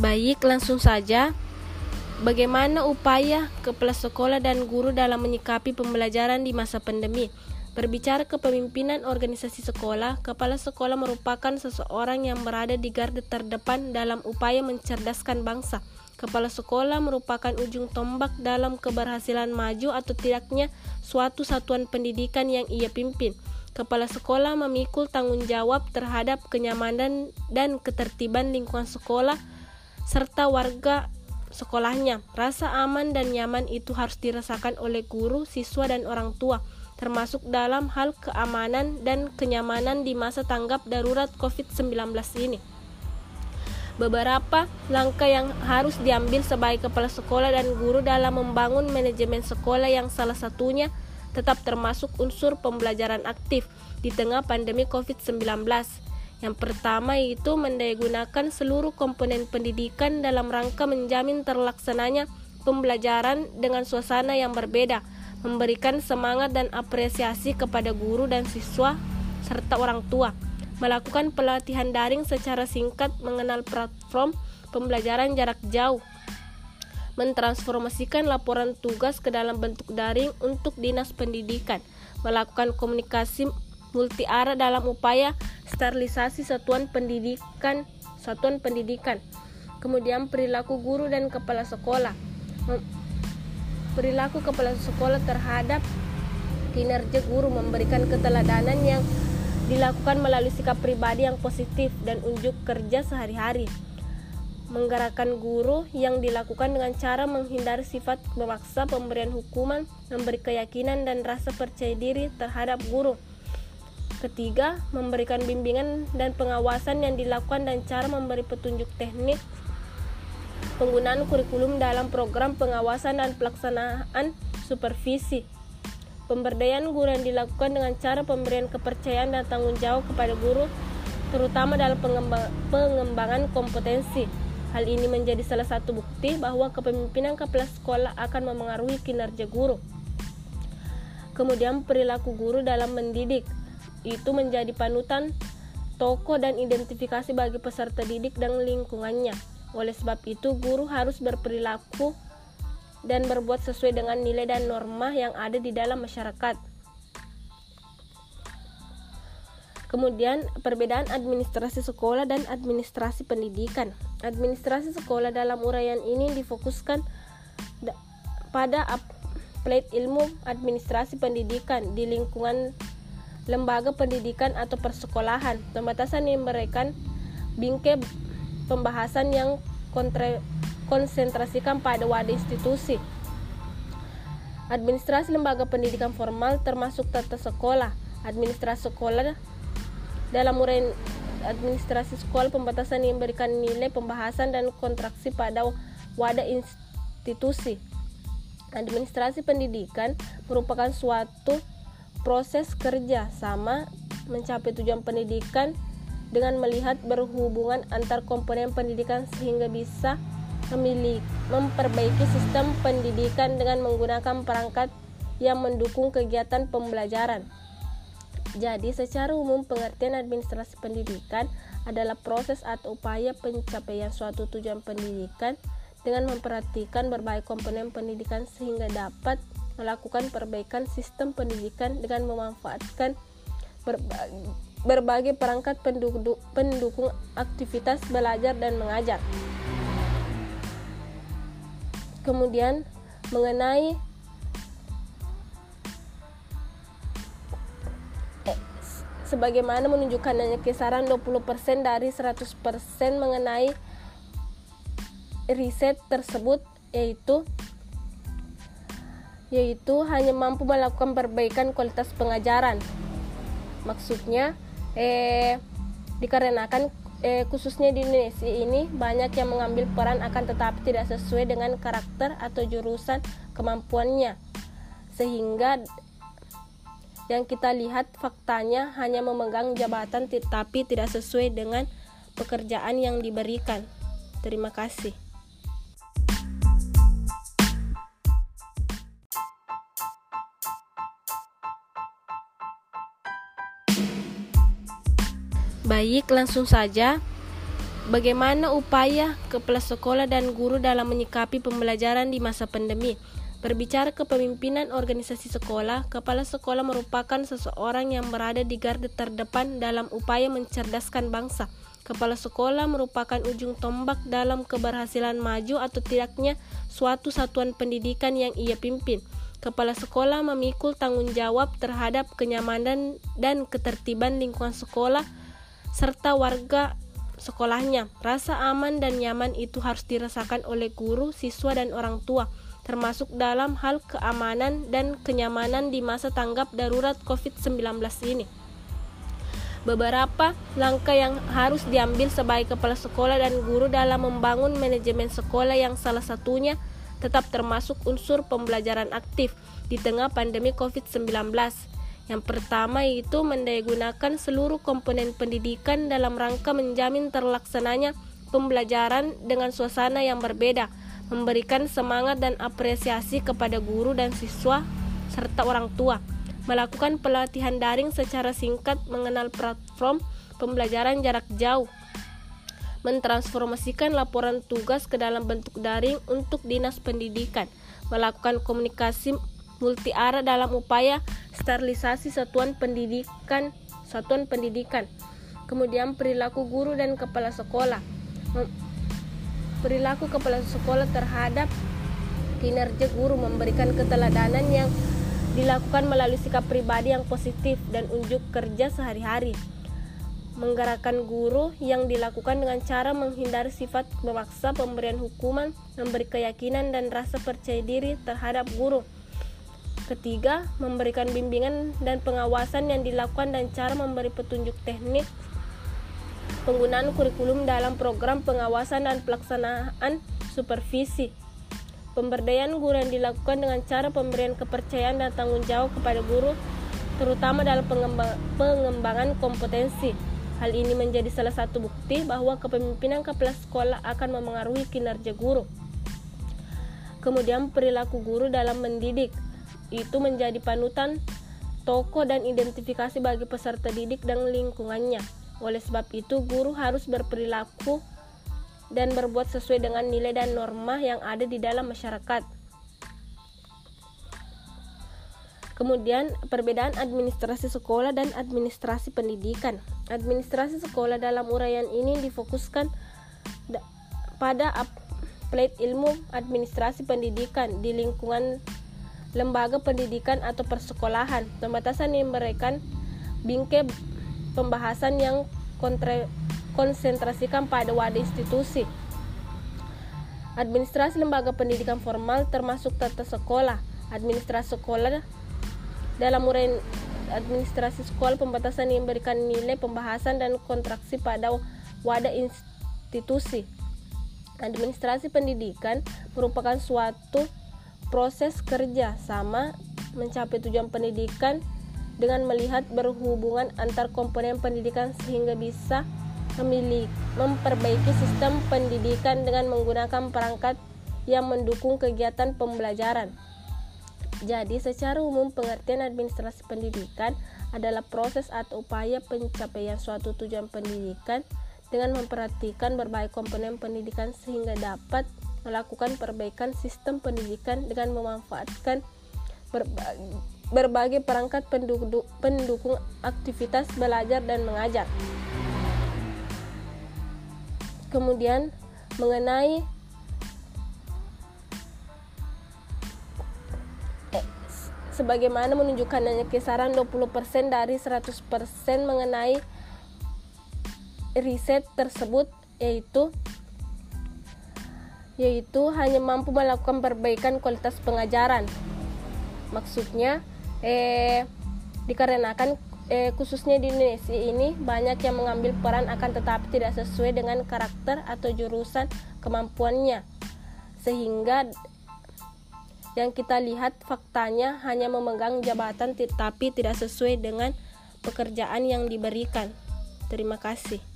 Baik, langsung saja. Bagaimana upaya kepala sekolah dan guru dalam menyikapi pembelajaran di masa pandemi? Berbicara kepemimpinan organisasi sekolah, kepala sekolah merupakan seseorang yang berada di garda terdepan dalam upaya mencerdaskan bangsa. Kepala sekolah merupakan ujung tombak dalam keberhasilan maju atau tidaknya suatu satuan pendidikan yang ia pimpin. Kepala sekolah memikul tanggung jawab terhadap kenyamanan dan ketertiban lingkungan sekolah serta warga sekolahnya. Rasa aman dan nyaman itu harus dirasakan oleh guru, siswa, dan orang tua, termasuk dalam hal keamanan dan kenyamanan di masa tanggap darurat COVID-19 ini. Beberapa langkah yang harus diambil sebagai kepala sekolah dan guru dalam membangun manajemen sekolah yang salah satunya tetap termasuk unsur pembelajaran aktif di tengah pandemi COVID-19 yang pertama itu mendayagunakan seluruh komponen pendidikan dalam rangka menjamin terlaksananya pembelajaran dengan suasana yang berbeda, memberikan semangat dan apresiasi kepada guru dan siswa serta orang tua, melakukan pelatihan daring secara singkat mengenal platform pembelajaran jarak jauh, mentransformasikan laporan tugas ke dalam bentuk daring untuk dinas pendidikan, melakukan komunikasi multi arah dalam upaya sterilisasi satuan pendidikan satuan pendidikan. Kemudian perilaku guru dan kepala sekolah. Perilaku kepala sekolah terhadap kinerja guru memberikan keteladanan yang dilakukan melalui sikap pribadi yang positif dan unjuk kerja sehari-hari. Menggerakkan guru yang dilakukan dengan cara menghindari sifat memaksa pemberian hukuman, memberi keyakinan dan rasa percaya diri terhadap guru. Ketiga, memberikan bimbingan dan pengawasan yang dilakukan dan cara memberi petunjuk teknik penggunaan kurikulum dalam program pengawasan dan pelaksanaan supervisi. Pemberdayaan guru yang dilakukan dengan cara pemberian kepercayaan dan tanggung jawab kepada guru, terutama dalam pengembangan kompetensi. Hal ini menjadi salah satu bukti bahwa kepemimpinan kepala sekolah akan memengaruhi kinerja guru. Kemudian perilaku guru dalam mendidik itu menjadi panutan tokoh dan identifikasi bagi peserta didik dan lingkungannya. Oleh sebab itu, guru harus berperilaku dan berbuat sesuai dengan nilai dan norma yang ada di dalam masyarakat. Kemudian, perbedaan administrasi sekolah dan administrasi pendidikan. Administrasi sekolah dalam uraian ini difokuskan pada applied ilmu administrasi pendidikan di lingkungan lembaga pendidikan atau persekolahan. Pembatasan yang memberikan bingkai pembahasan yang kontre, konsentrasikan pada wadah institusi. Administrasi lembaga pendidikan formal termasuk tata sekolah, administrasi sekolah dalam uraian administrasi sekolah pembatasan yang memberikan nilai pembahasan dan kontraksi pada wadah institusi. Administrasi pendidikan merupakan suatu proses kerja sama mencapai tujuan pendidikan dengan melihat berhubungan antar komponen pendidikan sehingga bisa memiliki memperbaiki sistem pendidikan dengan menggunakan perangkat yang mendukung kegiatan pembelajaran. Jadi, secara umum pengertian administrasi pendidikan adalah proses atau upaya pencapaian suatu tujuan pendidikan dengan memperhatikan berbagai komponen pendidikan sehingga dapat melakukan perbaikan sistem pendidikan dengan memanfaatkan berbagai, berbagai perangkat pendukung, pendukung aktivitas belajar dan mengajar. Kemudian mengenai eh, sebagaimana menunjukkan kisaran 20% dari 100% mengenai riset tersebut yaitu yaitu hanya mampu melakukan perbaikan kualitas pengajaran. Maksudnya, eh, dikarenakan eh, khususnya di Indonesia ini banyak yang mengambil peran akan tetapi tidak sesuai dengan karakter atau jurusan kemampuannya, sehingga yang kita lihat faktanya hanya memegang jabatan tetapi tidak sesuai dengan pekerjaan yang diberikan. Terima kasih. Baik, langsung saja. Bagaimana upaya kepala sekolah dan guru dalam menyikapi pembelajaran di masa pandemi? Berbicara kepemimpinan organisasi sekolah, kepala sekolah merupakan seseorang yang berada di garda terdepan dalam upaya mencerdaskan bangsa. Kepala sekolah merupakan ujung tombak dalam keberhasilan maju atau tidaknya suatu satuan pendidikan yang ia pimpin. Kepala sekolah memikul tanggung jawab terhadap kenyamanan dan ketertiban lingkungan sekolah serta warga sekolahnya. Rasa aman dan nyaman itu harus dirasakan oleh guru, siswa, dan orang tua, termasuk dalam hal keamanan dan kenyamanan di masa tanggap darurat COVID-19 ini. Beberapa langkah yang harus diambil sebagai kepala sekolah dan guru dalam membangun manajemen sekolah yang salah satunya tetap termasuk unsur pembelajaran aktif di tengah pandemi COVID-19 yang pertama itu mendayagunakan seluruh komponen pendidikan dalam rangka menjamin terlaksananya pembelajaran dengan suasana yang berbeda, memberikan semangat dan apresiasi kepada guru dan siswa serta orang tua, melakukan pelatihan daring secara singkat mengenal platform pembelajaran jarak jauh, mentransformasikan laporan tugas ke dalam bentuk daring untuk dinas pendidikan, melakukan komunikasi multi arah dalam upaya sterilisasi satuan pendidikan satuan pendidikan. Kemudian perilaku guru dan kepala sekolah. Perilaku kepala sekolah terhadap kinerja guru memberikan keteladanan yang dilakukan melalui sikap pribadi yang positif dan unjuk kerja sehari-hari. Menggerakkan guru yang dilakukan dengan cara menghindari sifat memaksa pemberian hukuman, memberi keyakinan dan rasa percaya diri terhadap guru. Ketiga, memberikan bimbingan dan pengawasan yang dilakukan dan cara memberi petunjuk teknik penggunaan kurikulum dalam program pengawasan dan pelaksanaan supervisi. Pemberdayaan guru yang dilakukan dengan cara pemberian kepercayaan dan tanggung jawab kepada guru, terutama dalam pengembangan kompetensi. Hal ini menjadi salah satu bukti bahwa kepemimpinan kepala sekolah akan memengaruhi kinerja guru. Kemudian perilaku guru dalam mendidik itu menjadi panutan toko dan identifikasi bagi peserta didik dan lingkungannya. Oleh sebab itu, guru harus berperilaku dan berbuat sesuai dengan nilai dan norma yang ada di dalam masyarakat. Kemudian, perbedaan administrasi sekolah dan administrasi pendidikan. Administrasi sekolah dalam uraian ini difokuskan pada applied ilmu administrasi pendidikan di lingkungan lembaga pendidikan atau persekolahan. Pembatasan yang memberikan bingkai pembahasan yang kontre, konsentrasikan pada wadah institusi. Administrasi lembaga pendidikan formal termasuk tata sekolah, administrasi sekolah dalam uraian administrasi sekolah pembatasan yang memberikan nilai pembahasan dan kontraksi pada wadah institusi. Administrasi pendidikan merupakan suatu proses kerja sama mencapai tujuan pendidikan dengan melihat berhubungan antar komponen pendidikan sehingga bisa memilih memperbaiki sistem pendidikan dengan menggunakan perangkat yang mendukung kegiatan pembelajaran. Jadi, secara umum pengertian administrasi pendidikan adalah proses atau upaya pencapaian suatu tujuan pendidikan dengan memperhatikan berbagai komponen pendidikan sehingga dapat melakukan perbaikan sistem pendidikan dengan memanfaatkan berbagai, berbagai perangkat penduduk, pendukung aktivitas belajar dan mengajar. Kemudian mengenai sebagaimana menunjukkan hanya kisaran 20% dari 100% mengenai riset tersebut yaitu yaitu hanya mampu melakukan perbaikan kualitas pengajaran. Maksudnya, eh, dikarenakan eh, khususnya di Indonesia ini banyak yang mengambil peran akan tetapi tidak sesuai dengan karakter atau jurusan kemampuannya, sehingga yang kita lihat faktanya hanya memegang jabatan tetapi tidak sesuai dengan pekerjaan yang diberikan. Terima kasih.